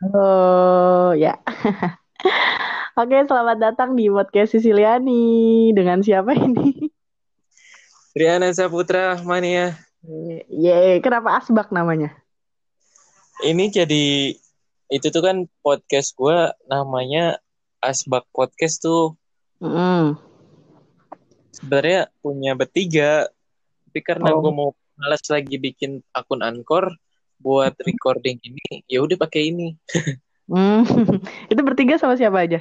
Halo, ya. Oke, selamat datang di podcast Sisiliani. Dengan siapa ini? Riana Saputra Mania. Ye, kenapa Asbak namanya? Ini jadi itu tuh kan podcast gue namanya Asbak Podcast tuh. Mm. Sebenarnya punya bertiga, tapi karena Oh. gue mau malas lagi bikin akun Anchor buat recording ini, ya udah pakai ini Hmm. Itu bertiga sama siapa aja?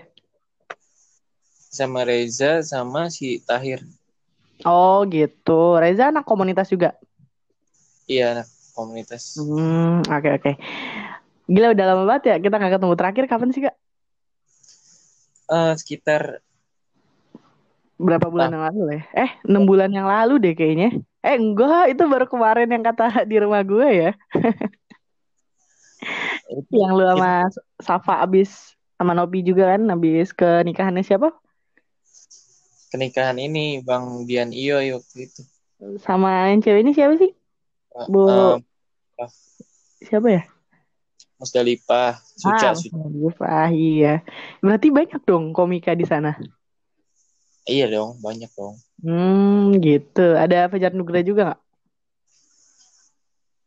sama Reza sama si Tahir. Oh, gitu. Reza anak komunitas juga. Iya, anak komunitas. Hmm, oke oke. Gila udah lama banget ya kita nggak ketemu. Terakhir kapan sih, Kak? Eh, sekitar Berapa bulan yang lalu ya? Eh, enam bulan yang lalu deh kayaknya. Eh, enggak, itu baru kemarin yang kata di rumah gue ya. Yang lu sama Safa abis sama Nopi juga kan, abis ke nikahannya siapa? kenikahan ini Bang Dian Iyo waktu itu. Sama yang cewek ini siapa sih? Eh, Bu- eh, Siapa ya? Musdalifah, Suca, ah, Suca. Musdalifah, iya. Berarti banyak dong komika di sana. Iya dong, banyak dong. Hmm, gitu. Ada Fajar Nugra juga nggak?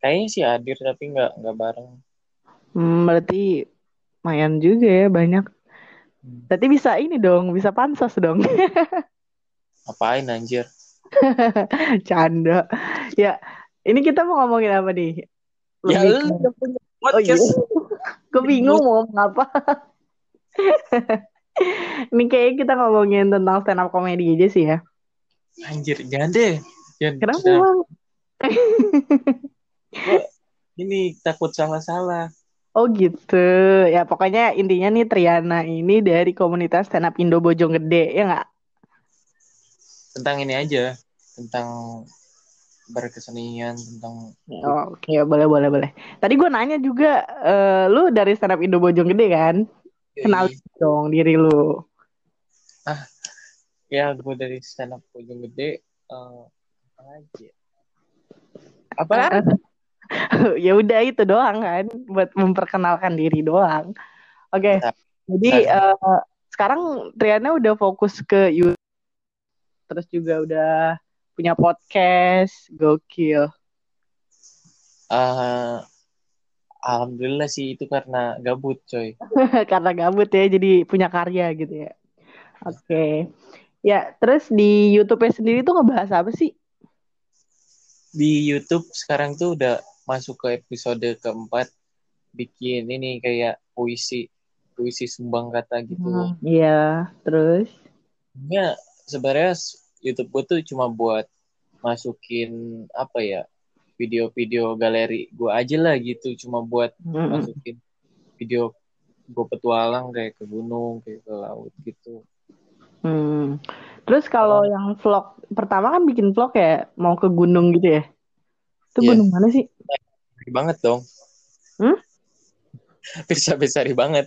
Kayaknya sih hadir tapi nggak nggak bareng. Hmm, berarti lumayan juga ya banyak. Berarti bisa ini dong, bisa pansos dong. Apain anjir? Canda. Ya, ini kita mau ngomongin apa nih? Ya lu punya Oh iya. podcast. Gue bingung mau ngomong apa. Ini kayaknya kita ngomongin tentang stand up comedy aja sih ya. Anjir, jangan deh. Jangan, Kenapa jangan. bang? Ini takut salah-salah. Oh gitu. Ya pokoknya intinya nih Triana ini dari komunitas stand up Indo Bojonggede ya nggak? Tentang ini aja. Tentang berkesenian, tentang Oh, Oke boleh boleh boleh. Tadi gue nanya juga, eh, lu dari stand up Indo Bojonggede kan? Kenal dong diri lu. ya gue dari stand up ujung gede. eh, apa aja? Apa? ya udah itu doang kan, buat memperkenalkan diri doang. Oke. Nah, Jadi eh, sekarang Triana udah fokus ke YouTube, terus juga udah punya podcast, gokil. Eh, Alhamdulillah sih itu karena gabut coy. Karena gabut ya, jadi punya karya gitu ya. Oke. Ya, terus di YouTube-nya sendiri tuh ngebahas apa sih? Di YouTube sekarang tuh udah masuk ke episode keempat. Bikin ini kayak puisi. Puisi sumbang kata gitu. Hmm, Iya, terus? Ya, sebenarnya YouTube gue tuh cuma buat masukin apa ya video-video galeri gue aja lah gitu, cuma buat Mm-mm. masukin video gue petualang kayak ke gunung, kayak ke laut gitu. Hmm. Terus kalau yang vlog pertama kan bikin vlog ya mau ke gunung gitu ya? Itu Iya. gunung mana sih? Besari banget dong. Hmm? Bisa besari banget.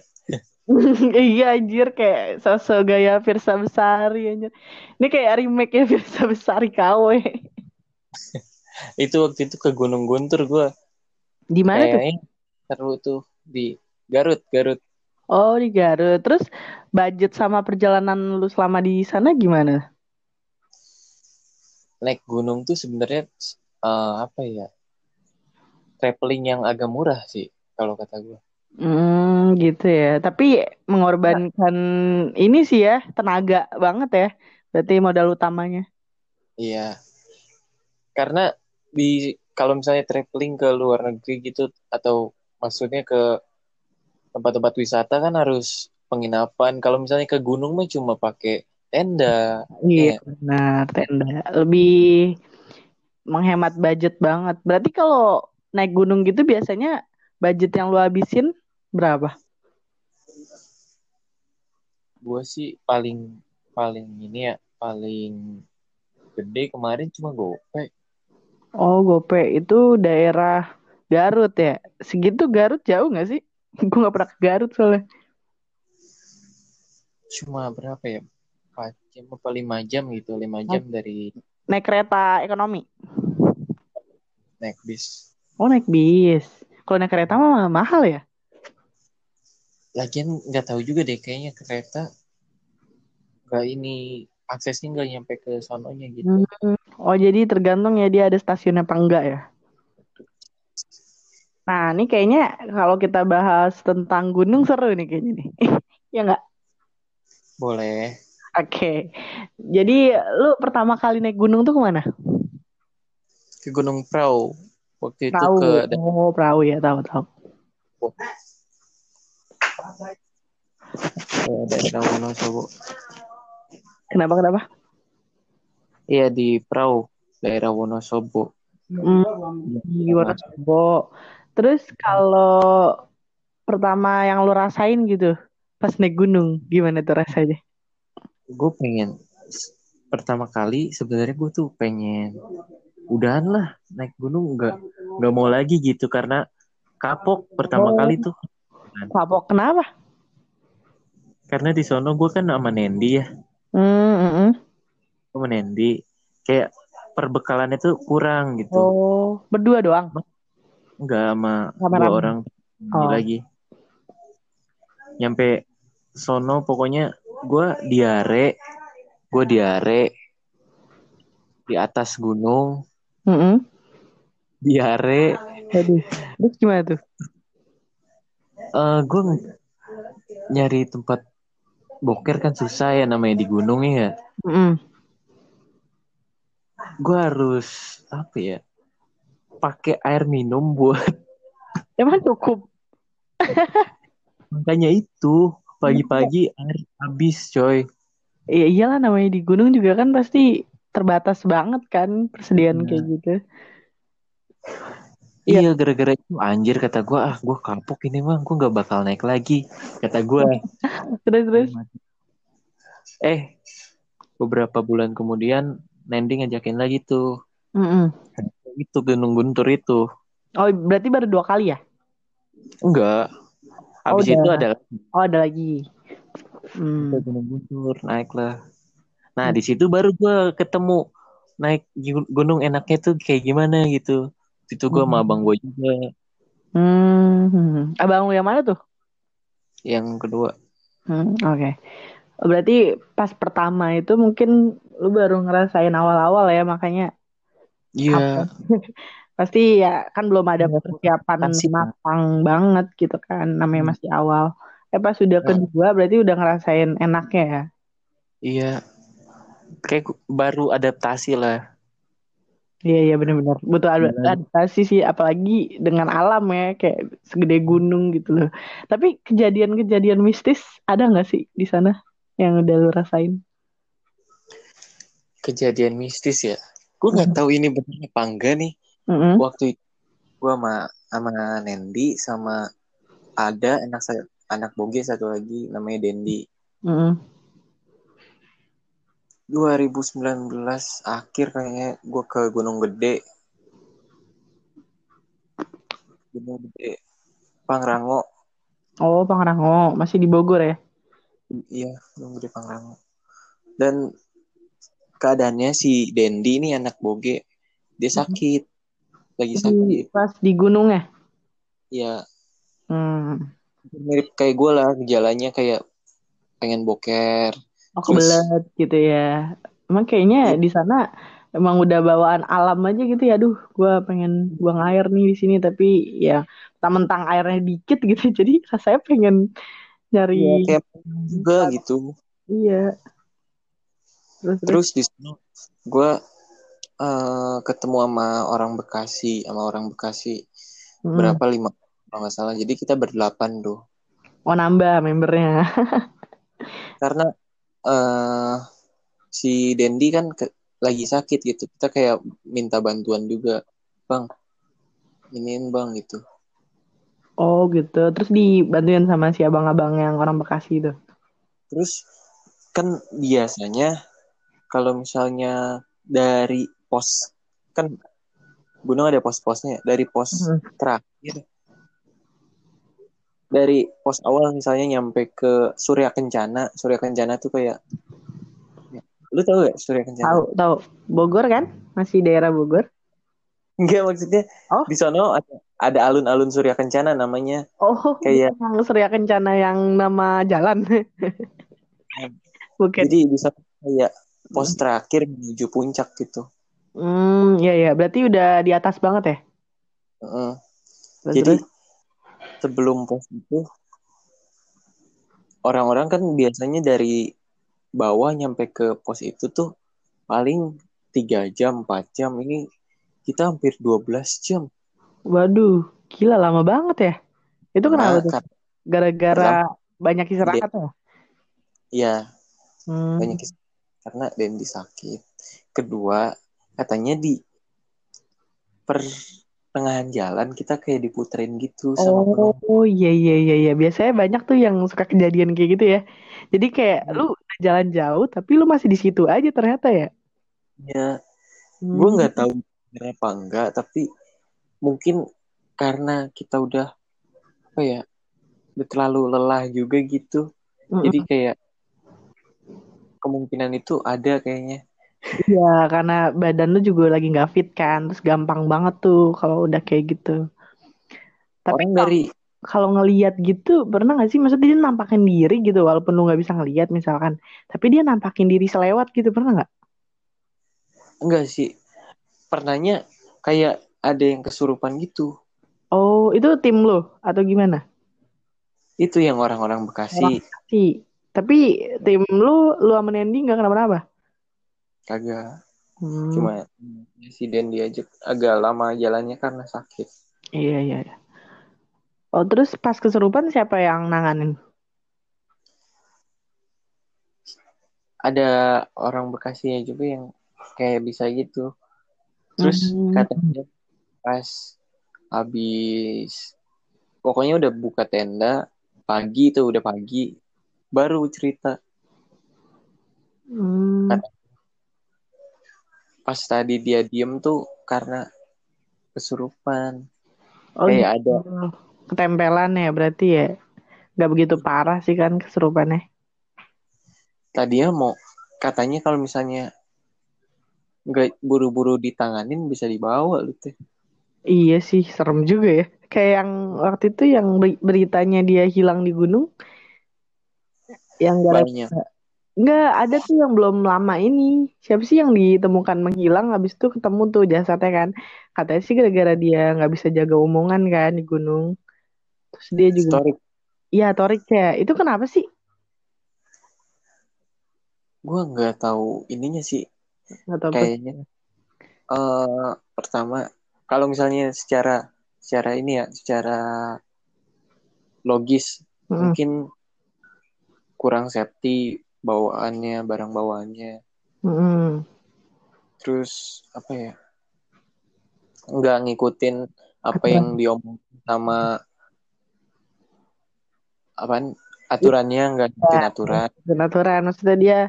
iya anjir kayak sosok gaya Firsa Besari anjir. Ini kayak remake ya Firsa Besari KW. Itu waktu itu ke Gunung Guntur gue. Di mana tuh? Seru tuh di Garut, Garut. Oh di Garut. Terus budget sama perjalanan lu selama di sana gimana? Naik gunung tuh sebenarnya eh, apa ya? Traveling yang agak murah sih kalau kata gue. Hmm gitu ya. Tapi mengorbankan ini sih ya tenaga banget ya. Berarti modal utamanya. Iya. Karena di kalau misalnya traveling ke luar negeri gitu atau maksudnya ke tempat-tempat wisata kan harus penginapan. Kalau misalnya ke gunung mah cuma pakai tenda. Iya benar tenda lebih menghemat budget banget. Berarti kalau naik gunung gitu biasanya budget yang lu habisin berapa? Gue sih paling paling ini ya paling gede kemarin cuma gope. Oh gope itu daerah Garut ya. Segitu Garut jauh nggak sih? Gue nggak pernah ke Garut soalnya. Cuma berapa ya? 4 jam apa 5 jam gitu. 5 jam dari Naik kereta ekonomi. naik bis. Oh naik bis. Kalau naik kereta mah mahal ya? lagian nggak tahu juga deh kayaknya kereta nggak ini aksesnya nggak nyampe ke sononya gitu Hmm. Oh, jadi tergantung ya dia ada stasiunnya apa enggak ya. Nah, ini kayaknya kalau kita bahas tentang gunung seru nih kayaknya nih. ya enggak? boleh Oke. Jadi lu pertama kali naik gunung tuh ke mana? ke Gunung Prau waktu itu ke Oh, perahu ya, tahu tahu. ke daerah Wonosobo Kenapa kenapa? iya di Prau daerah Wonosobo Hmm, di Wonosobo. Terus kalau pertama yang lu rasain gitu pas naik gunung, gimana tuh rasanya? gue pengen pertama kali sebenarnya gue tuh pengen udahan lah naik gunung nggak nggak mau lagi gitu karena kapok pertama Oh. kali tuh Kapok kenapa? karena di sono gue kan sama Nendi ya Hmm, mm, mm. gue sama Nendi kayak perbekalannya tuh kurang gitu Oh, berdua doang. nggak sama dua orang Oh. lagi nyampe sono pokoknya gue diare gue diare di atas gunung Mm-mm. diare Aduh. Terus gimana tuh? eh gue nyari tempat boker kan susah ya namanya di gunung ya Mm-mm. gue harus apa ya pakai air minum buat Emang cukup? makanya itu pagi-pagi air habis coy Iya iyalah namanya di gunung juga kan pasti terbatas banget kan persediaan Iya. kayak gitu. Iya Iya. gara-gara itu anjir kata gue ah gue kapok ini mah gue nggak bakal naik lagi kata gue Terus terus. eh beberapa bulan kemudian Nendi ngajakin lagi tuh Mm-mm. itu Gunung Guntur itu Oh berarti baru dua kali ya? enggak Oh, habis udah. itu ada Oh ada lagi. Hmm. Gunung Guntur naik lah nah di situ baru gue ketemu naik gu- gunung enaknya tuh kayak gimana gitu itu gue sama Hmm. abang gue juga Hmm. Abang lu yang mana tuh? yang kedua Hmm, Oke. Berarti pas pertama itu mungkin lu baru ngerasain awal-awal ya makanya iya pasti ya kan belum ada Iya, persiapan pasti. matang banget gitu kan namanya Hmm. masih awal. Eh pas sudah Nah. kedua berarti udah ngerasain enaknya ya. iya kayak baru adaptasi lah Iya iya benar-benar butuh ad- adaptasi sih apalagi dengan alam ya kayak segede gunung gitu loh. Tapi kejadian-kejadian mistis ada nggak sih di sana yang udah lu rasain? kejadian mistis ya gue nggak tahu ini benar apa enggak nih Mm-mm. waktu itu gue sama sama Nendi sama ada anak saya anak boge satu lagi namanya Dendi Mm-mm. 2019 akhir kayaknya gue ke Gunung Gede. Gunung Gede Pangrango. Oh Pangrango. Masih di Bogor ya? iya Gunung Gede Pangrango. Dan keadaannya si Dendi ini anak boge. Dia sakit. Lagi Di, sakit. pas di gunung ya? ya Hmm. mirip kayak gue lah gejalanya kayak pengen boker Oh Terus- kebelet gitu ya. Emang kayaknya Iya. di sana emang udah bawaan alam aja gitu ya. Aduh, gua pengen buang air nih di sini tapi ya mentang airnya dikit gitu. Jadi rasanya pengen nyari kayak juga gitu iya. Terus terus. terus di sana gue eh, ketemu sama orang Bekasi sama orang Bekasi Hmm. berapa lima kalau nggak salah jadi kita berdelapan tuh Oh nambah membernya. karena eh si Dendi kan ke- lagi sakit gitu kita kayak minta bantuan juga bang iniin bang gitu Oh gitu. Terus dibantuin sama si abang-abang yang orang Bekasi itu. terus kan biasanya kalau misalnya dari pos kan gunung ada pos-posnya dari pos Hmm. terakhir dari pos awal misalnya nyampe ke Surya Kencana Surya Kencana tuh kayak lu tahu gak Surya Kencana Tahu tahu. Bogor kan? Masih daerah Bogor. Enggak maksudnya Oh. di sono ada, ada alun-alun Surya Kencana namanya. Oh, Kayak- yang Surya Kencana yang nama jalan. Bukan. Jadi di sana kayak pos terakhir menuju puncak gitu. Hmm, ya ya, berarti udah di atas banget ya. Heeh. Terus, Jadi terus. Sebelum pos itu orang-orang kan biasanya dari bawah nyampe ke pos itu tuh paling tiga jam, 4 jam. Ini kita hampir 12 jam. waduh, gila lama banget ya. Itu kenapa Nah, tuh? Gara-gara banyak istirahat ya? ya Hmm. banyak is- karena Dendi sakit. Kedua, katanya di pertengahan jalan kita kayak diputerin gitu sama penumpang. Oh iya iya iya iya biasanya banyak tuh yang suka kejadian kayak gitu ya. Jadi kayak Hmm. lu jalan jauh tapi lu masih di situ aja ternyata ya. Ya, Hmm. gue nggak tahu bener apa enggak, tapi mungkin karena kita udah apa ya, udah terlalu lelah juga gitu. Mm-mm. Jadi kayak kemungkinan itu ada kayaknya. Iya karena badan lu juga lagi nggak fit kan, terus gampang banget tuh kalau udah kayak gitu. Tapi Orang kalau- dari kalau ngelihat gitu pernah nggak sih maksudnya dia nampakin diri gitu walaupun lu nggak bisa ngelihat misalkan, tapi dia nampakin diri selewat gitu pernah nggak? enggak sih, pernahnya kayak ada yang kesurupan gitu. Oh itu tim lu atau gimana? Itu yang orang-orang Bekasi Sih. Tapi tim lu lu sama Nendi nggak kenapa-napa? Kagak. Hmm. Cuma si Dendi aja agak lama jalannya karena sakit. Iya, iya, iya. Oh, terus pas kesurupan siapa yang nanganin? Ada orang Bekasinya juga yang kayak bisa gitu. Terus Hmm. katanya pas habis pokoknya udah buka tenda pagi tuh udah pagi baru cerita Hmm. Pas tadi dia diem tuh karena kesurupan Oh, kayak gitu. ada Ketempelan ya berarti ya. Gak begitu parah sih kan kesurupannya. tadinya mau katanya kalau misalnya nggak buru-buru ditanganin bisa dibawa lu teh Iya sih, serem juga ya. Kayak yang waktu itu yang beri- beritanya dia hilang di gunung. Yang gara banyak Enggak, ada tuh yang belum lama ini. Siapa sih yang ditemukan menghilang habis itu ketemu tuh jasadnya kan. Katanya sih gara-gara dia nggak bisa jaga omongan kan di gunung. Terus dia juga story Iya, Torik ya. Itu kenapa sih? gue nggak tahu ininya sih Nggak tahu. kayaknya eh pertama kalau misalnya secara secara ini ya secara logis Mm-mm. mungkin kurang safety bawaannya barang bawaannya Mm-mm. terus apa ya nggak ngikutin apa yang diomong sama apa aturannya nggak ngikutin aturan Dan aturan. Maksudnya dia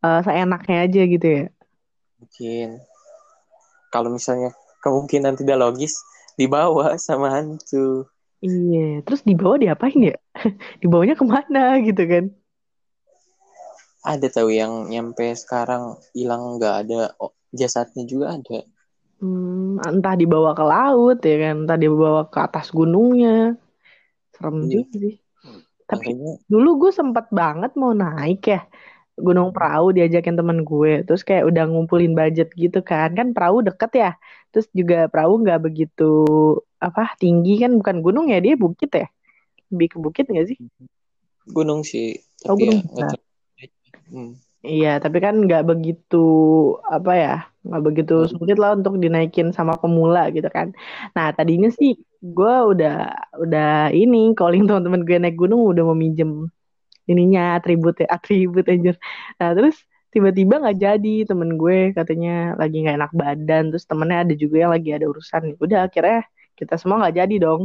eh, seenaknya aja gitu ya. mungkin kalau misalnya kemungkinan tidak logis dibawa sama hantu Iya. Terus dibawa diapain ya? Dibawanya ke mana gitu kan? Ada tahu yang nyampe sekarang hilang nggak ada oh, jasadnya juga ada Hmm, entah dibawa ke laut ya kan, entah dibawa ke atas gunungnya. Serem Iya. juga sih. Tapi makanya dulu gue sempet banget mau naik ya Gunung Perahu diajakin temen gue. Terus kayak udah ngumpulin budget gitu kan. Kan perahu deket ya. Terus juga perahu nggak begitu apa tinggi kan bukan gunung ya dia bukit ya. Lebih ke bukit nggak sih? gunung sih Oh, tapi gunung ya Hmm. Iya, tapi kan nggak begitu apa ya, nggak begitu sulit lah untuk dinaikin sama pemula gitu kan. Nah tadinya sih gue udah udah ini calling teman-teman gue naik gunung udah mau minjem ininya atribut ya atribut anjir. Nah terus tiba-tiba nggak jadi temen gue katanya lagi nggak enak badan terus temennya ada juga yang lagi ada urusan. Udah akhirnya kita semua nggak jadi dong.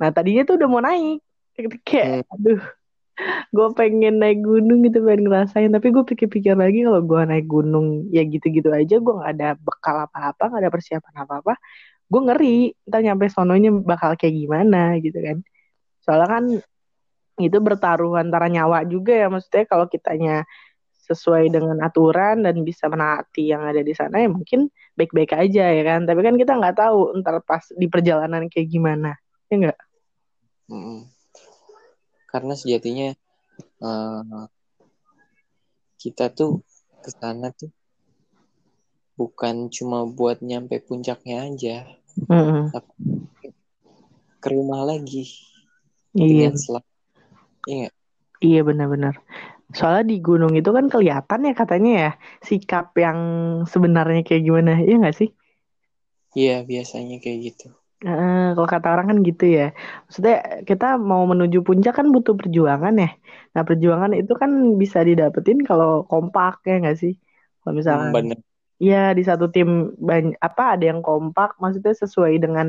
Nah tadinya tuh udah mau naik kayak aduh gue pengen naik gunung gitu pengen ngerasain. Tapi gue pikir-pikir lagi kalau gue naik gunung ya gitu-gitu aja gue nggak ada bekal apa-apa nggak ada persiapan apa-apa gue ngeri. Ntar nyampe sononya bakal kayak gimana gitu kan. Soalnya kan itu bertaruh antara nyawa juga ya. Maksudnya kalau kitanya sesuai dengan aturan dan bisa menaati yang ada di sana ya mungkin baik-baik aja ya kan. Tapi kan kita nggak tahu ntar pas di perjalanan kayak gimana. Ya enggak Mm-mm. Karena sejatinya uh, kita tuh ke sana tuh bukan cuma buat nyampe puncaknya aja Mm-mm. tapi ke rumah lagi. Iya. Selang iya iya benar-benar. Soalnya di gunung itu kan kelihatan ya katanya ya sikap yang sebenarnya kayak gimana. Iya nggak sih? Iya biasanya kayak gitu Eh, kalau kata orang kan gitu ya. Maksudnya kita mau menuju puncak kan butuh perjuangan ya. Nah perjuangan itu kan bisa didapetin kalau kompak ya nggak sih? Kalau Hmm, misalkan bener ya di satu tim banyak apa ada yang kompak, maksudnya sesuai dengan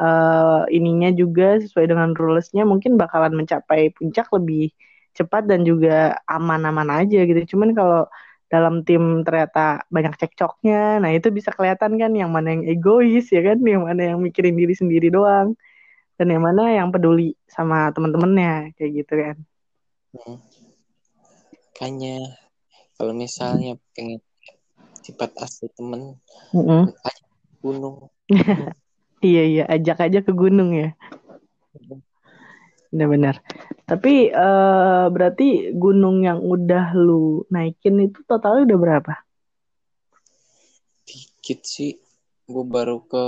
eh, ininya juga sesuai dengan rulesnya mungkin bakalan mencapai puncak lebih cepat dan juga aman-aman aja gitu. Cuman kalau dalam tim ternyata banyak cekcoknya, nah itu bisa kelihatan kan yang mana yang egois ya kan, yang mana yang mikirin diri sendiri doang, dan yang mana yang peduli sama teman-temannya kayak gitu kan. Hmm. Makanya kalau misalnya pengen sifat asli temen Mm-mm. ajak ke gunung Iya iya, ajak aja ke gunung ya, benar-benar. Tapi eh, berarti gunung yang udah lu naikin itu totalnya udah berapa? dikit sih gue baru ke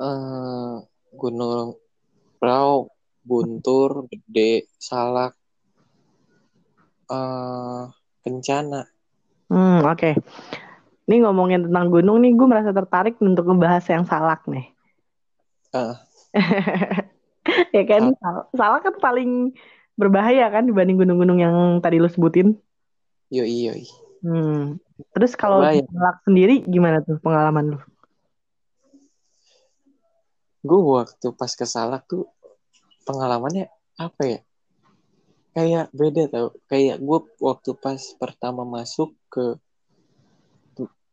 eh Gunung Prau Guntur Gede Salak eh Kencana Hmm oke. Ini ngomongin tentang gunung nih, gue merasa tertarik untuk ngebahas yang salak nih. Ah, ya kan, Sal- salak kan paling berbahaya kan dibanding gunung-gunung yang tadi lu sebutin. yoi yoi. Hmm. Terus kalau salak sendiri gimana tuh pengalaman lu? gue waktu pas ke Salak tuh pengalamannya apa ya? Kayak beda tau. Kayak gue waktu pas pertama masuk ke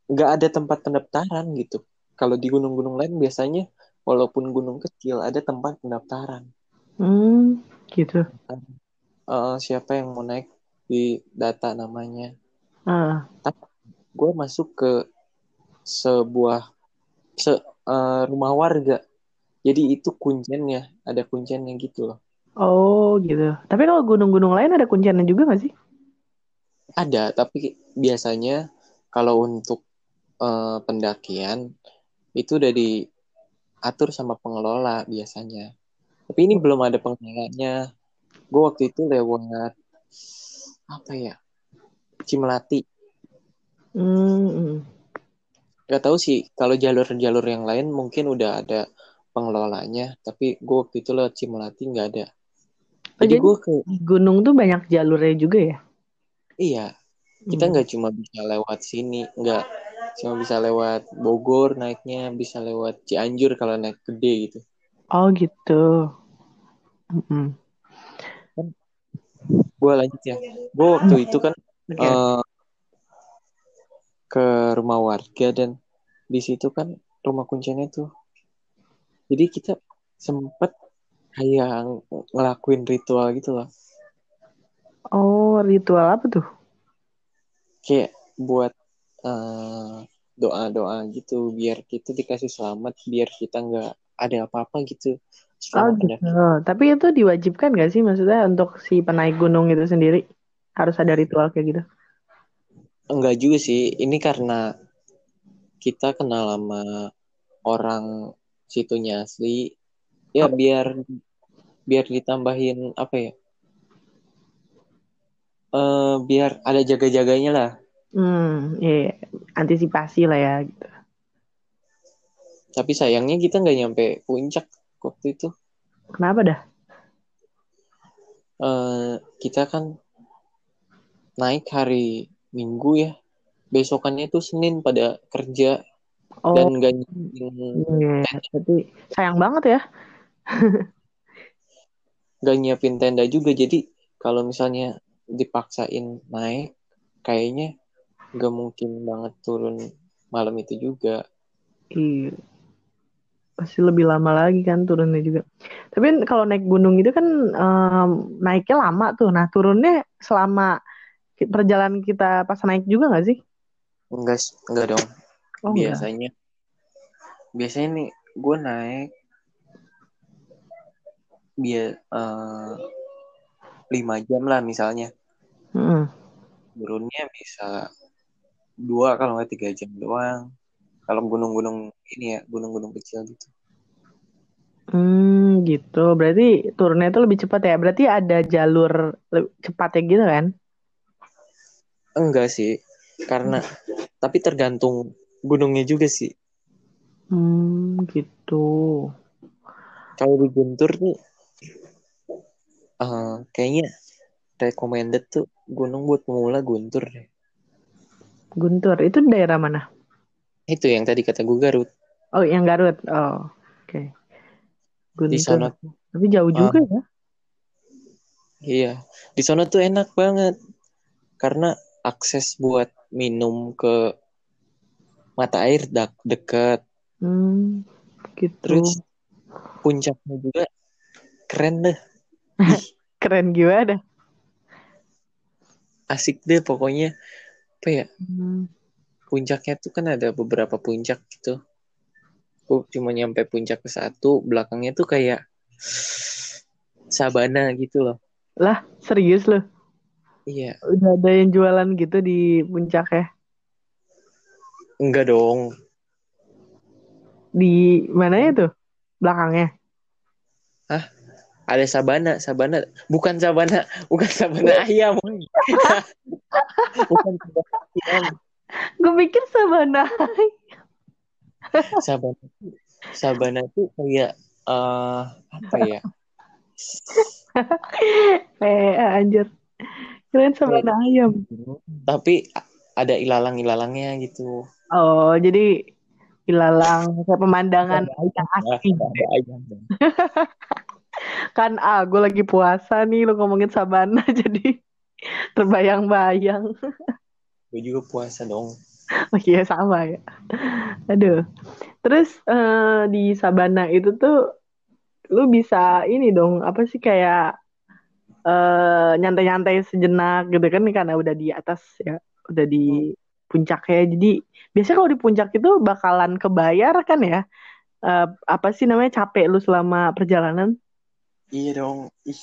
nggak ada tempat pendaftaran gitu. Kalau di gunung-gunung lain biasanya walaupun gunung kecil ada tempat pendaftaran Hmm, gitu. Eh, siapa yang mau naik di data namanya Ah, gue masuk ke sebuah se eh, rumah warga jadi itu kunciannya ada kunciannya gitu loh oh gitu. Tapi kalau gunung-gunung lain ada kunciannya juga nggak sih? ada tapi biasanya kalau untuk eh, pendakian itu udah diatur sama pengelola biasanya tapi ini belum ada pengelolanya gue waktu itu lewat apa ya Cimelati Hmm, hmm. Gak tahu sih kalau jalur-jalur yang lain mungkin udah ada pengelolanya, tapi gue waktu itu lewat Cimelati nggak ada. Oh, Jadi jadi gue ke gunung tuh banyak jalurnya juga ya? iya kita Hmm. nggak cuma bisa lewat sini, nggak cuma bisa lewat Bogor naiknya, bisa lewat Cianjur kalau naik gede gitu. Oh gitu. Hmm. Gue lanjut ya. Gue waktu itu kan eh, ke rumah warga dan di situ kan rumah kuncinya tuh. Jadi kita sempet kayak ngelakuin ritual gitu loh. Oh ritual apa tuh? kayak buat eh, doa-doa gitu biar kita dikasih selamat biar kita nggak ada apa-apa gitu. Oh gitu. Tapi itu diwajibkan gak sih? Maksudnya untuk si penaik gunung itu sendiri harus ada ritual kayak gitu? enggak juga sih. Ini karena kita kenal sama orang situnya asli. Ya biar biar ditambahin apa ya? Eh biar ada jaga-jaganya lah Hmm, iya, antisipasi lah ya gitu. tapi sayangnya kita nggak nyampe puncak waktu itu Kenapa dah? eh kita kan naik hari Minggu ya. Besokannya tuh Senin pada kerja Oh, dan gak nyiapin, iya, berarti sayang banget ya. gak nyiapin tenda juga. Jadi kalau misalnya dipaksain naik, kayaknya gak mungkin banget turun malam itu juga. Iya, pasti lebih lama lagi kan turunnya juga. Tapi kalau naik gunung itu kan em, naiknya lama tuh. Nah, turunnya selama perjalanan kita pas naik juga nggak sih? Enggak, enggak dong. Oh, enggak. biasanya biasanya nih gue naik biar eh, lima jam lah misalnya Mm-mm. turunnya bisa dua kalau nggak tiga jam doang kalau gunung-gunung ini ya gunung-gunung kecil gitu Hmm, gitu. Berarti turunnya itu lebih cepat ya. Berarti ada jalur cepatnya gitu kan? enggak sih karena tapi tergantung gunungnya juga sih Hmm, gitu. kalau di Guntur tuh eh, kayaknya recommended tuh gunung buat pemula Guntur deh Guntur, itu daerah mana? itu yang tadi kata gue Garut Oh, yang Garut. Oh, oke. Guntur. di sana Tapi jauh juga ya. Iya, di sana tuh enak banget karena akses buat minum ke mata air dak dekat, Hmm, gitu. terus puncaknya juga keren deh, Keren gimana? asik deh pokoknya. Apa ya? Hmm. Puncaknya tuh kan ada beberapa puncak gitu. Gue cuma nyampe puncak ke satu, belakangnya tuh kayak sabana gitu loh. Lah, serius loh. Iya, Udah ada yang jualan gitu di puncak ya? enggak dong. Di mana ya tuh? Belakangnya. Ada sabana, sabana, bukan sabana, bukan sabana ayam. bukan sabana ayam. Gue pikir sabana. Sabana Sabana tuh kayak eh apa ya? eh, anjir. Keren sabana ayam. Tapi ada ilalang-ilalangnya gitu. Oh, jadi ilalang kayak pemandangan yang asli. Ada ayam. Kan ah, gue lagi puasa nih, lu ngomongin sabana jadi terbayang-bayang. Gue juga puasa dong. Oh iya sama ya. Aduh. Terus eh, di sabana itu tuh lu bisa ini dong, apa sih kayak eh, nyantai-nyantai sejenak gitu kan karena udah di atas ya, udah di puncaknya. Jadi biasanya kalau di puncak itu bakalan kebayar kan ya? Eh, apa sih namanya capek lu selama perjalanan? Iya dong. Ih,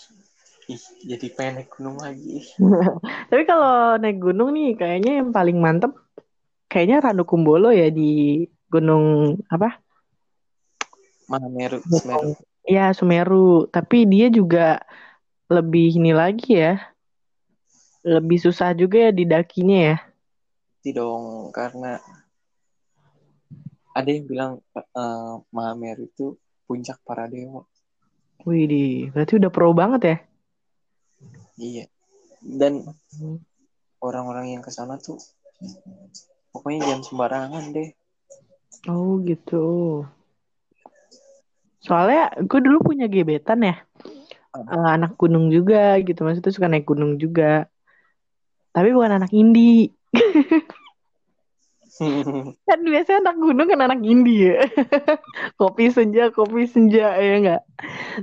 ih, jadi pengen naik gunung lagi. Tapi kalau naik gunung nih kayaknya yang paling mantep kayaknya Ranu Kumbolo ya di gunung apa? Mana Meru, Semeru. Ya Sumeru. Tapi dia juga lebih ini lagi ya. Lebih susah juga ya didakinya ya. Dong, karena ada yang bilang eh, Mahameru itu puncak para dewa. Wih, di, berarti udah pro banget ya. Iya. Dan orang-orang yang ke sana tuh pokoknya jangan sembarangan deh. Oh gitu. Soalnya gue dulu punya gebetan ya. Eh, anak gunung juga gitu. Maksudnya suka naik gunung juga. Tapi bukan anak indie. Kan biasanya anak gunung kan anak indie ya. kopi senja, kopi senja ya enggak.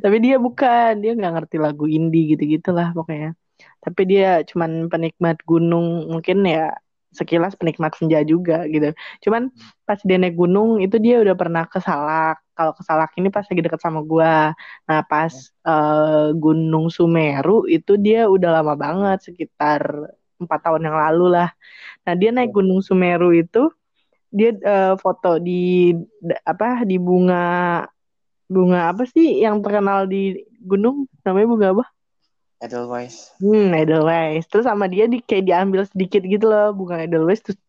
Tapi dia bukan, dia nggak ngerti lagu indie gitu-gitulah pokoknya. Tapi dia cuman penikmat gunung, mungkin ya sekilas penikmat senja juga gitu. Cuman pas dia naik gunung itu dia udah pernah ke Salak. Kalau ke Salak ini pas lagi deket sama gua. Nah, pas eh, Gunung Sumeru itu dia udah lama banget sekitar empat tahun yang lalu lah. Nah, dia naik Gunung Sumeru itu dia eh, foto di apa di bunga bunga apa sih yang terkenal di gunung namanya bunga apa? Edelweiss. Hmm, Edelweiss. Terus sama dia di kayak diambil sedikit gitu loh bunga Edelweiss terus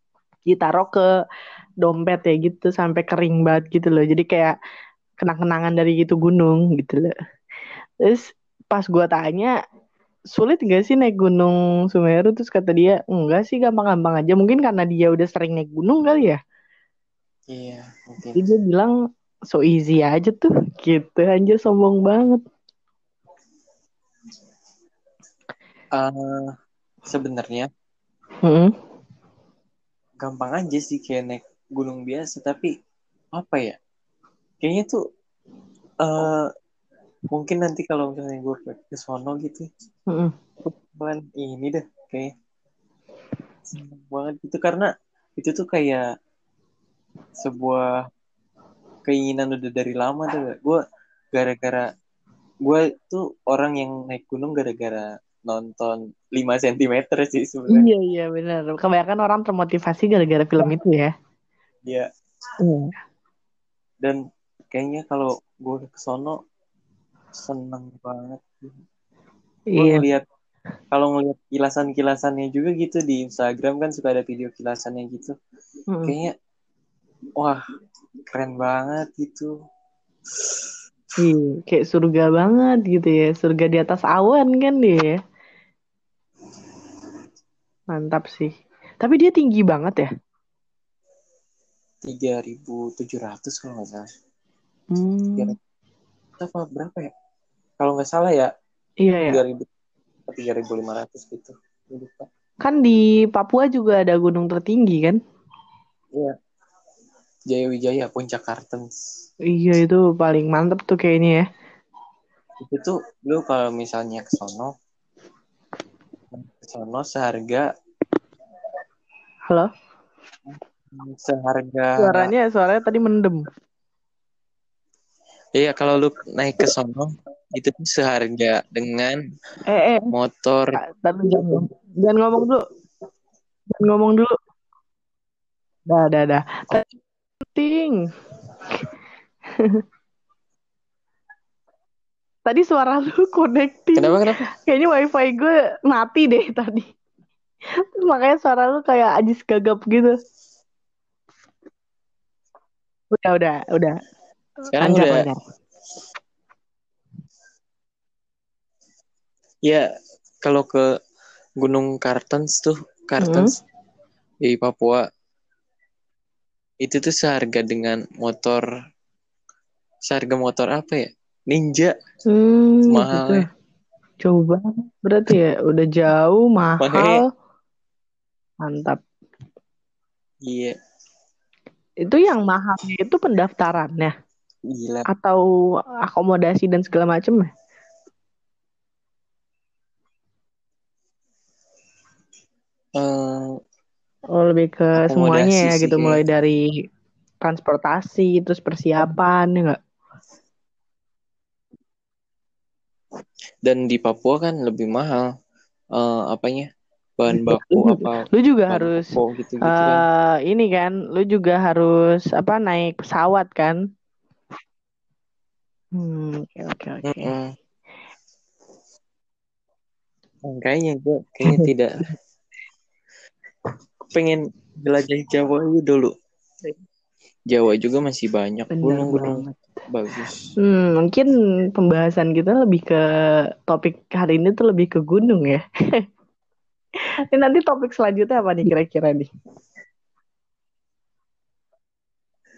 ditaruh ke dompet ya gitu sampai kering banget gitu loh. Jadi kayak kenang-kenangan dari itu gunung gitu loh. Terus pas gua tanya sulit gak sih naik gunung Sumeru terus kata dia enggak sih gampang-gampang aja mungkin karena dia udah sering naik gunung kali ya Iya, mungkin. jadi dia bilang so easy aja tuh gitu anjir sombong banget Eh, sebenarnya Mm-mm. gampang aja sih kayak naik gunung biasa, tapi apa ya? Kayaknya tuh eh mungkin nanti kalau misalnya gue ke sono gitu, Bakalan ini deh kayak seneng banget gitu karena itu tuh kayak sebuah keinginan udah dari lama tuh gue gara-gara gue tuh orang yang naik gunung gara-gara nonton 5 cm sih sebenarnya Iya iya benar. Kebanyakan orang termotivasi gara-gara film itu ya. Iya. Iya. dan kayaknya kalau gue ke sono seneng banget Iya. ngeliat kalau ngeliat kilasan-kilasannya juga gitu di Instagram kan suka ada video kilasannya gitu Mm. kayaknya wah keren banget gitu Iya, kayak surga banget gitu ya. Surga di atas awan kan dia. Mantap sih. Tapi dia tinggi banget ya. 3.700 kalau nggak salah Hmm. Apa berapa ya kalau nggak salah ya Iya ya. 3000 3.500 gitu lupa. Kan di Papua juga ada gunung tertinggi kan? Iya. Jaya Wijaya Puncak Kartens Iya itu paling mantep tuh kayaknya ya. itu tuh lu kalau misalnya ke sono ke sono seharga Halo? seharga Suaranya suaranya tadi mendem. iya kalau lu naik ke sono itu tuh seharga dengan Eh eh, motor tapi jangan ngomong, jangan ngomong dulu. Jangan ngomong dulu. Dah, dah, dah. Penting. Tadi suara lu connecting. kenapa kenapa Kayaknya wifi gue mati deh tadi. Makanya suara lu kayak ajis gagap gitu. Udah, udah, udah. sekarang Lancar, udah lancar. Ya kalau ke Gunung Kartens tuh Kartens di Papua itu tuh seharga dengan motor seharga motor apa ya Ninja Hmm, mahal gitu. ya Jauh banget berarti ya. Udah jauh, mahal. Makanya- Mantap. iya Itu yang mahalnya itu pendaftarannya gila atau akomodasi dan segala macam ya? Eh, Oh, lebih ke semuanya ya sih gitu, kayaknya. mulai dari transportasi, terus persiapan, ya nggak? dan di Papua kan lebih mahal eh apanya bahan baku apa Lu juga harus pokok gitu-gitu kan eh ini kan, lu juga harus apa naik pesawat kan? Hmm, oke oke oke. Makanya gue kayaknya tidak pengen jelajahi Jawa aja dulu. Jawa juga masih banyak gunung-gunung bagus. Hmm, mungkin pembahasan kita lebih ke topik hari ini tuh lebih ke gunung ya. Ini nanti topik selanjutnya apa nih kira-kira nih?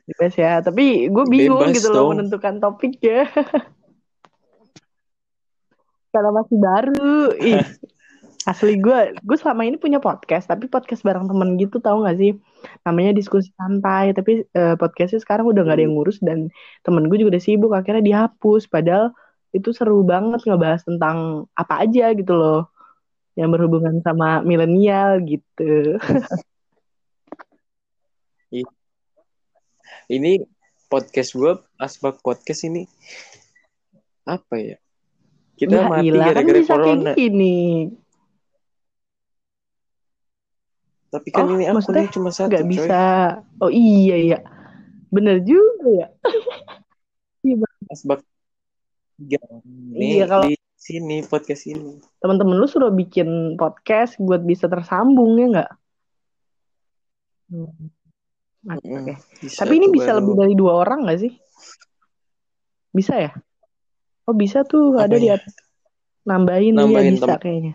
Bebas ya, tapi gue bingung Bebas gitu loh menentukan topiknya. Karena masih baru. Ih, asli gue, gue selama ini punya podcast, tapi podcast bareng temen gitu tahu gak sih? Namanya diskusi santai, tapi eh, podcastnya sekarang udah gak ada yang ngurus dan temen gue juga udah sibuk, akhirnya dihapus. Padahal itu seru banget ngebahas tentang apa aja gitu loh, yang berhubungan sama milenial gitu. Ini podcast gue, Asbak Podcast ini apa ya? Kita Ya mati kan gara-gara bisa corona. kayak gini. Tapi kan Oh, ini akunnya cuma satu, coy. bisa. Oh iya iya. Bener juga ya. Asbak tiga Iya, kalau- di sini podcast ini. Teman-teman lu suruh bikin podcast buat bisa tersambung ya nggak? Hmm. Oke, Mm-mm. oke. Bisa Tapi ini bisa baru. lebih dari dua orang nggak sih? Bisa ya? Oh bisa tuh ada di Apanya? atas. Nambahin, iya Nambahin bisa tem- kayaknya.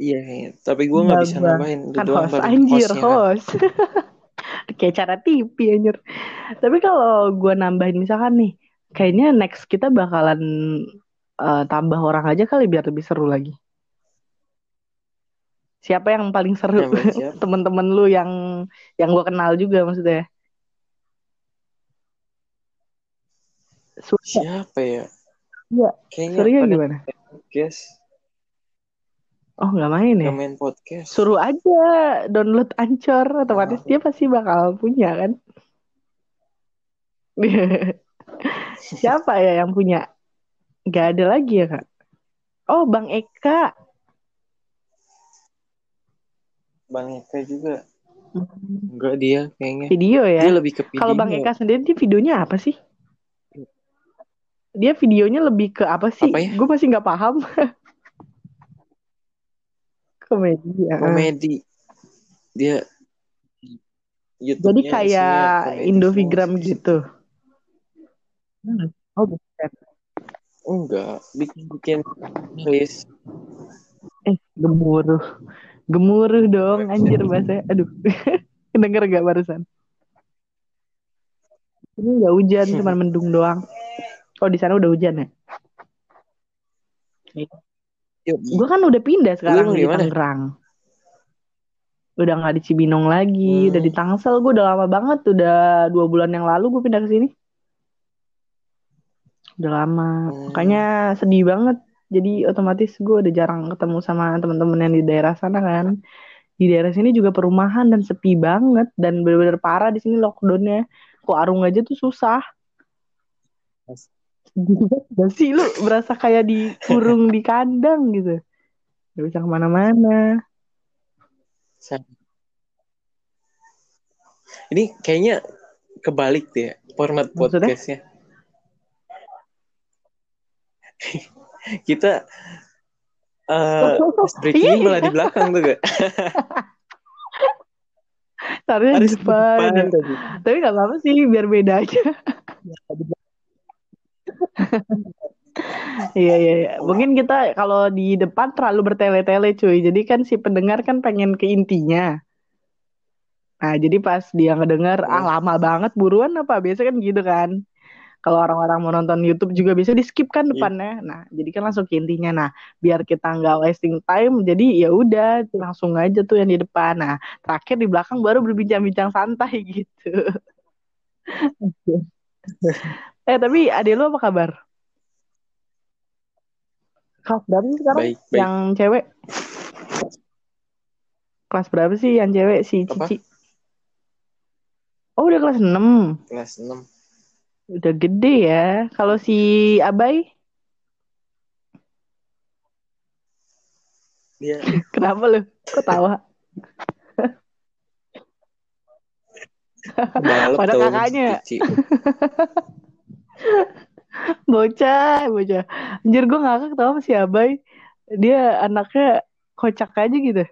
Iya, kayaknya. tapi gue nggak bisa nambahin. Kan doang host anjir, kan. host. Kayak cara TV anjir. Tapi kalau gue nambahin misalkan nih, kayaknya next kita bakalan eh, tambah orang aja kali biar lebih seru lagi. Siapa yang paling seru? Temen-temen lu yang yang gue kenal juga maksudnya. Surya, Siapa ya? Iya, Kayaknya Surya gimana? podcast. Oh nggak main ya? Gak main podcast. Suruh aja download Anchor, otomatis dia pasti bakal punya kan? Siapa ya yang punya? Gak ada lagi ya kak? Oh Bang Eka. Bang Eka juga. Enggak dia kayaknya. Video ya? Dia lebih ke video. Kalau Bang Eka sendiri dia videonya apa sih? Dia videonya lebih ke apa sih? Apa ya? Gue masih nggak paham. Komedi ya. komedi. Dia YouTube Jadi kayak Indovigram gitu. Hmm. Oh bukan. Enggak, bikin-bikin list. Eh gemuruh. Gemuruh dong anjir bahasa. Aduh. Denger gak barusan? Ini nggak hujan, cuma mendung doang. Oh di sana udah hujan ya? Gue kan udah pindah sekarang di? Tangerang. Udah nggak di Cibinong lagi, Hmm. udah di Tangsel. Gue udah lama banget, udah dua bulan yang lalu gue pindah ke sini. Udah lama, Hmm. makanya sedih banget. Jadi otomatis gue udah jarang ketemu sama teman-teman yang di daerah sana kan. Di daerah sini juga perumahan dan sepi banget dan bener-bener parah di sini lockdownnya. Kok arung aja tuh susah. Gak sih lu berasa kayak dikurung di kandang gitu. Gak bisa ke mana-mana. Ini kayaknya kebalik deh format Maksudnya? podcastnya. Kita pas breakingnya Iya. malah di belakang tuh gak? Taruhnya di depan. Tapi gak apa-apa sih, biar beda aja. Iya, iya, iya. Mungkin kita kalau di depan terlalu bertele-tele cuy. Jadi kan si pendengar kan pengen ke intinya. Nah, jadi pas dia ngedenger, ah lama banget buruan apa? Biasa kan gitu kan. Kalau orang-orang mau nonton YouTube juga bisa di skip kan Iya. depannya. Nah, jadi kan langsung ke intinya. Nah, biar kita nggak wasting time, jadi ya udah langsung aja tuh yang di depan. Nah, terakhir di belakang baru berbincang-bincang santai gitu. Eh, tapi adek lu apa kabar? Kelas berapa sih sekarang? Baik, baik. Yang cewek? Kelas berapa sih yang cewek si Apa? Cici? Oh, udah kelas 6. Kelas 6. Udah gede ya. Kalau si Abai, Dia kenapa lu? Kok tawa? balap Pada tuh kakaknya. Bocah, bocah. Anjir gue ngakak tau sama si Abai. Dia anaknya kocak aja gitu.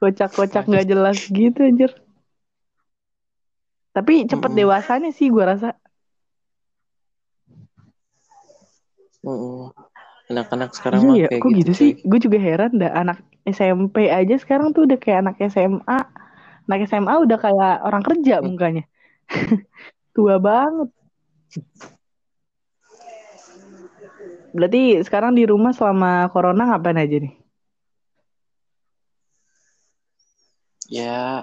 Kocak-kocak nggak jelas gitu anjir. Tapi cepet Mm-mm. dewasanya sih gue rasa. Mm-mm. Anak-anak sekarang Iya mah ya, kayak kok gitu, sih? cuy. Gue juga heran dah anak SMP aja sekarang tuh udah kayak anak SMA. Anak SMA udah kayak orang kerja Hmm. mukanya. Tua banget. Berarti sekarang di rumah selama corona ngapain aja nih? Ya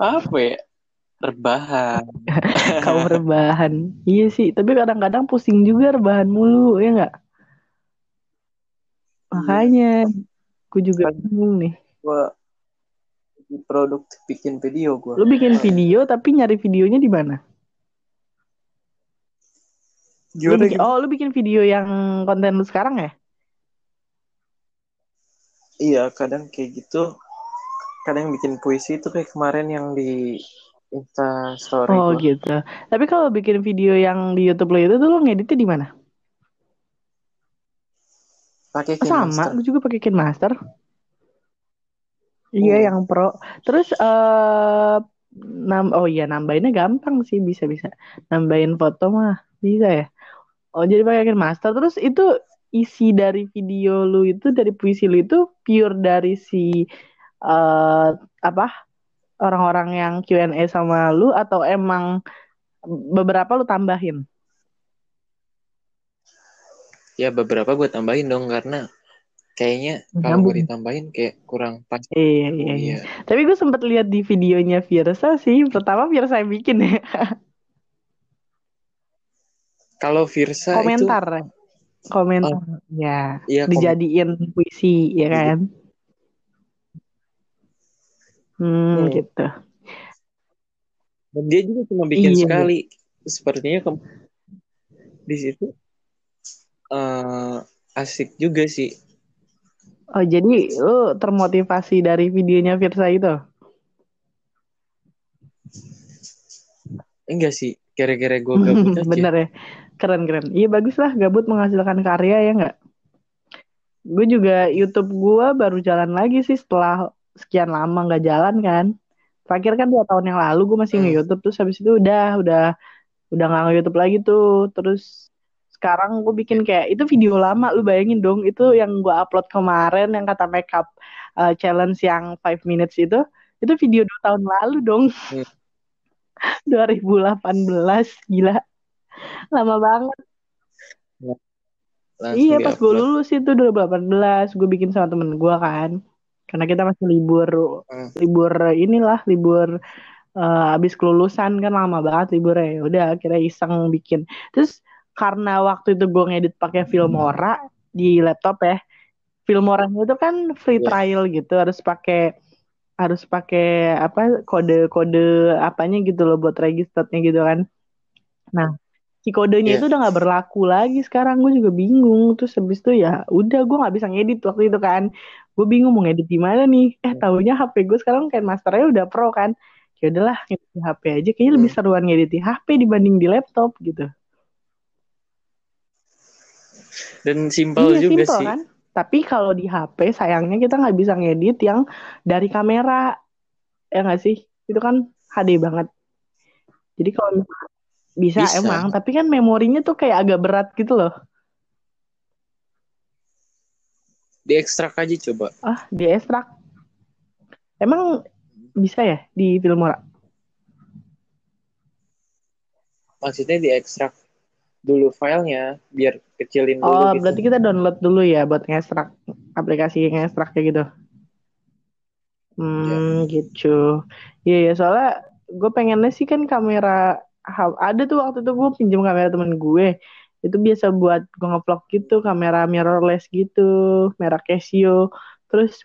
apa ya? Rebahan. Kamu rebahan. Iya sih, tapi kadang-kadang pusing juga rebahan mulu, ya nggak? Makanya, gue juga bingung nih. Gua lebih produktif bikin video gua. Lu bikin video, tapi nyari videonya di mana? Lu Gimana bikin- oh, lu bikin video yang konten lu sekarang ya? Iya, kadang kayak gitu. Kadang bikin puisi itu kayak kemarin yang di Insta story Oh gua. gitu. Tapi kalau bikin video yang di YouTube lo itu tuh lo ngeditnya di mana? Pakai Oh, sama, gue juga pakai KineMaster. Iya, Hmm. yang pro. Terus eh nam oh iya nambahinnya gampang sih, bisa-bisa. Nambahin foto mah bisa ya. Oh, jadi pakai KineMaster. Terus itu isi dari video lu itu dari puisi lu itu pure dari si eh apa? Orang-orang yang Q&A sama lu atau emang beberapa lu tambahin? Ya beberapa gue tambahin dong karena kayaknya kalau gue ditambahin kayak kurang pas. Iya, iya, iya. Iya. Tapi gue sempat lihat di videonya Virsa sih. Pertama Virsa yang bikin ya. Kalau Virsa komentar itu komentar Oh. ya iya kom- dijadiin puisi ya kan hmm, Hmm. gitu dan dia juga cuma bikin Iya. sekali. Sepertinya ke- di situ eh, asik juga sih. Oh jadi lu termotivasi dari videonya Virsa itu? Enggak sih, kira-kira gue gabut aja. bener ya. Keren keren. Iya bagus lah gabut menghasilkan karya ya nggak? Gue juga YouTube gue baru jalan lagi sih setelah sekian lama nggak jalan kan. Terakhir kan dua tahun yang lalu gue masih Hmm. nge-YouTube terus habis itu udah udah udah nggak nge-YouTube lagi tuh. Terus sekarang gue bikin kayak itu video lama lu bayangin dong itu yang gue upload kemarin yang kata makeup uh, challenge yang 5 minutes itu itu video dua tahun lalu dong. Hmm. 2018 gila. Lama banget. Langsung iya pas gue lulus itu 2018 gue bikin sama temen gue kan. Karena kita masih libur Hmm. libur inilah libur eh, habis kelulusan kan lama banget liburnya. Ya udah akhirnya iseng bikin. Terus karena waktu itu gue ngedit pakai Filmora di laptop ya. Filmora itu kan free Iya. trial gitu harus pakai harus pakai apa kode-kode apanya gitu loh buat registernya gitu kan. Nah si kodenya Iya. itu udah nggak berlaku lagi sekarang gue juga bingung. Terus habis itu ya udah gue nggak bisa ngedit waktu itu kan. Gue bingung mau ngedit di mana nih. Eh taunya HP gue sekarang kayak masternya udah pro kan. Ya udahlah ngedit di HP aja. Kayaknya lebih Hmm. seruan ngedit di HP dibanding di laptop gitu Dan simpel iya juga simple sih. kan? Tapi kalau di HP sayangnya kita nggak bisa ngedit yang dari kamera. Ya nggak sih? Itu kan HD banget. Jadi kalau bisa, Bisa. emang. Tapi kan memorinya tuh kayak agak berat gitu loh. Diekstrak aja coba. ah di ekstrak emang bisa ya di Filmora Maksudnya diekstrak dulu filenya biar kecilin dulu oh gitu. berarti kita download dulu ya buat ngekstrak aplikasi ngekstrak kayak gitu? Hmm gitu. Iya ya soalnya gue pengennya sih kan kamera ada tuh waktu itu gue pinjam kamera temen gue. Itu biasa buat gue ngevlog gitu kamera mirrorless gitu merek Casio. Terus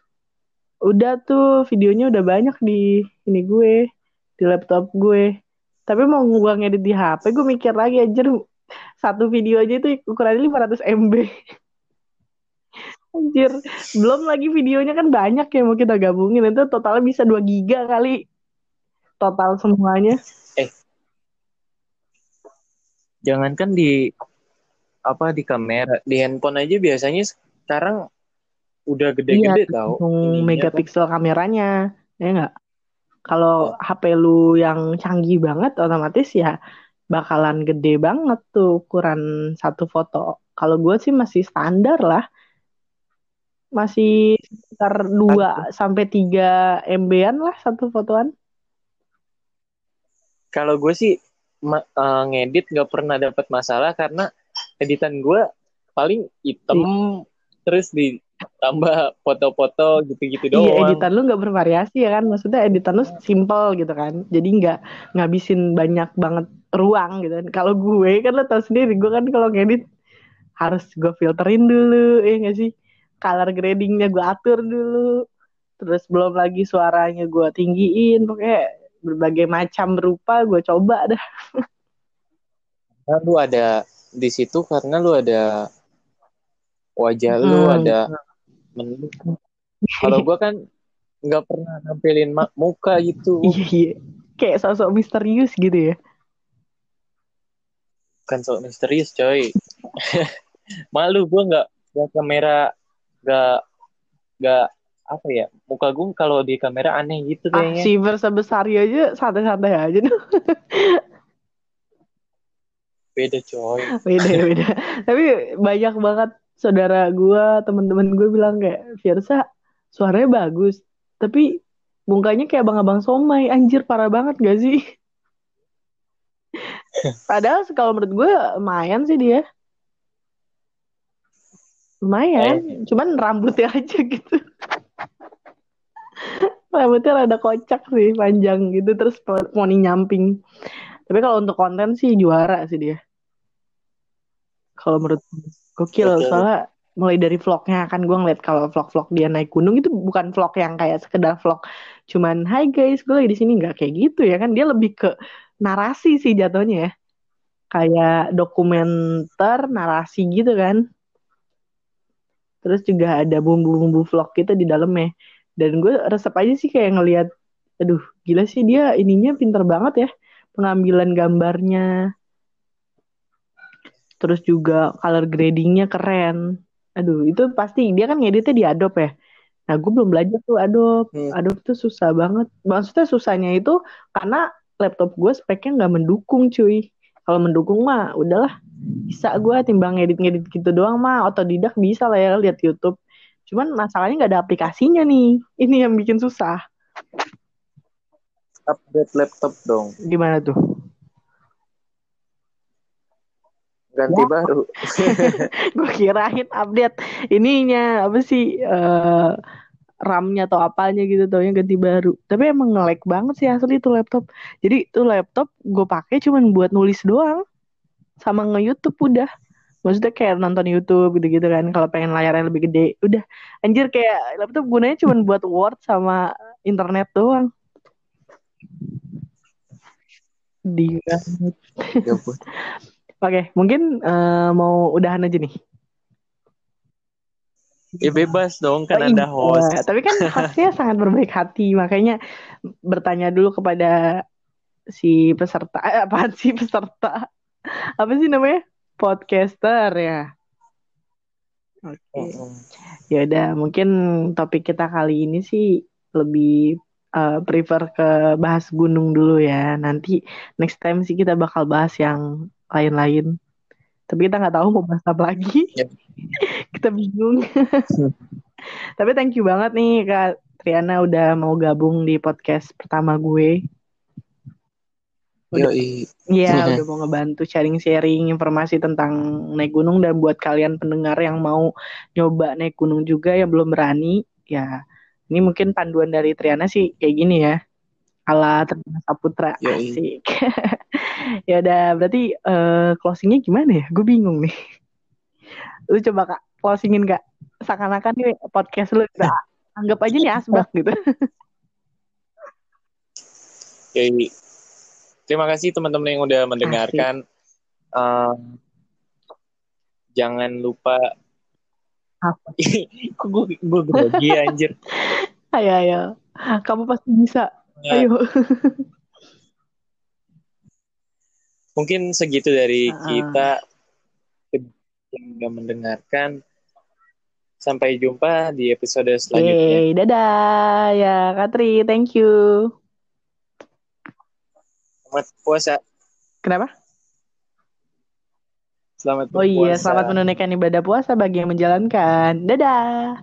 udah tuh videonya udah banyak di ini gue di laptop gue. Tapi mau gue ngedit di HP gue mikir lagi anjir satu video aja itu ukurannya 500 MB anjir belum lagi videonya kan banyak ya mau kita gabungin. Itu totalnya bisa 2 giga kali. Total semuanya. Jangankan di apa di kamera, di handphone aja biasanya sekarang udah gede-gede tau. tergantung ininya kan. megapiksel kameranya ya enggak kalau HP lu yang canggih banget otomatis ya bakalan gede banget tuh ukuran satu foto. Kalau gue sih masih standar lah. Masih sekitar 2 sampai 3 MB-an lah satu fotoan. Kalau gue sih ma- eh, ngedit nggak pernah dapat masalah karena editan gue paling hitam terus ditambah foto-foto gitu-gitu Iya, doang. editan lu nggak bervariasi ya kan? Maksudnya editan lu simple gitu kan. Jadi nggak ngabisin banyak banget ruang gitu kan. Kalau gue kan lo tau sendiri, gue kan kalau ngedit harus gue filterin dulu, ya nggak sih? Color gradingnya gue atur dulu. Terus belum lagi suaranya gue tinggiin, pokoknya berbagai macam rupa gue coba dah. Karena lu ada di situ karena lu ada wajah lu Hmm. ada menu. Kalau gue kan nggak pernah nampilin muka gitu. Iya, iya. Kayak sosok misterius gitu ya. Bukan sok misterius coy. Malu gue nggak nggak kamera nggak nggak apa ya muka gue kalau di kamera aneh gitu Ah, kayaknya. si Versa Besari aja santai-santai aja tuh. Beda coy. beda beda tapi banyak banget saudara gua teman-teman gue bilang kayak Fiersa suaranya bagus tapi mukanya kayak abang-abang somai. Anjir parah banget gak sih? Padahal kalau menurut gue lumayan sih dia. Lumayan cuman rambutnya aja gitu. Rambutnya rada kocak sih panjang gitu terus poni nyamping. Tapi kalau untuk konten sih juara sih dia. Kalau menurut gokil Betul. soalnya mulai dari vlognya kan gue ngeliat kalau vlog-vlog dia naik gunung itu bukan vlog yang kayak sekedar vlog cuman hai guys gue lagi di sini. Nggak kayak gitu ya kan dia lebih ke narasi sih jatuhnya ya. Kayak dokumenter narasi gitu kan. Terus juga ada bumbu-bumbu vlog gitu di dalamnya. Dan gue resep aja sih kayak ngelihat aduh gila sih dia ininya pinter banget ya pengambilan gambarnya terus juga color gradingnya keren. Aduh itu pasti dia kan ngeditnya di Adobe ya? Nah gue belum belajar tuh Adobe. Hmm. Adobe tuh susah banget. Maksudnya susahnya itu karena laptop gue speknya nggak mendukung cuy. Kalau mendukung mah udahlah. Bisa gue timbang ngedit-ngedit gitu doang mah. Otodidak bisa lah ya lihat YouTube. Cuman masalahnya nggak ada aplikasinya nih. Ini yang bikin susah. Update laptop dong. gimana tuh Ganti Ya. baru. gue kirain update ininya apa sih eh RAM-nya atau apanya gitu taunya ganti baru. Tapi emang nge-lag banget sih asli tuh laptop. Jadi tuh laptop gue pakai cuman buat nulis doang. Sama nge-YouTube udah. Maksudnya kayak nonton YouTube gitu-gitu kan kalau pengen layarnya lebih gede. Udah. Anjir kayak laptop gunanya cuman buat Word sama internet doang. Di Ya ampun. Oke, mungkin eh, mau udahan aja nih. Ya bebas dong kan Oh, ada iya. host. Tapi kan hostnya sangat berbaik hati, makanya bertanya dulu kepada si peserta. Eh, apaan sih peserta? Apa sih namanya? Podcaster ya. Oke. Mm-mm. Ya udah, mungkin topik kita kali ini sih lebih eh, prefer ke bahas gunung dulu ya. Nanti next time sih kita bakal bahas yang lain-lain. Tapi kita nggak tahu mau bahas apa lagi. Ya. kita bingung. Tapi thank you banget nih Kak Triana udah mau gabung di podcast pertama gue. Iya, udah mau ngebantu sharing-sharing informasi tentang naik gunung dan buat kalian pendengar yang mau nyoba naik gunung juga yang belum berani, ya ini mungkin panduan dari Triana sih kayak gini ya. Ala Triana Saputra. Yoi. Asik. ya udah, berarti eh, closingnya gimana ya? Gue bingung nih. Lu coba Kak, closingin Kak. Seakan-akan nih podcast lu kita anggap aja nih asbak gitu. Yoi. Terima kasih teman-teman yang udah mendengarkan. Um, jangan lupa Apa? Kok gue gue grogi anjir. Ayo, ayo. Kamu pasti bisa. Ya, Ayo. Mungkin segitu dari Ah. kita yang udah mendengarkan. Sampai jumpa di episode selanjutnya. Yeay, dadah ya Katri, thank you. Selamat puasa. Kenapa? Selamat Oh iya, selamat menunaikan ibadah puasa bagi yang menjalankan. Dadah.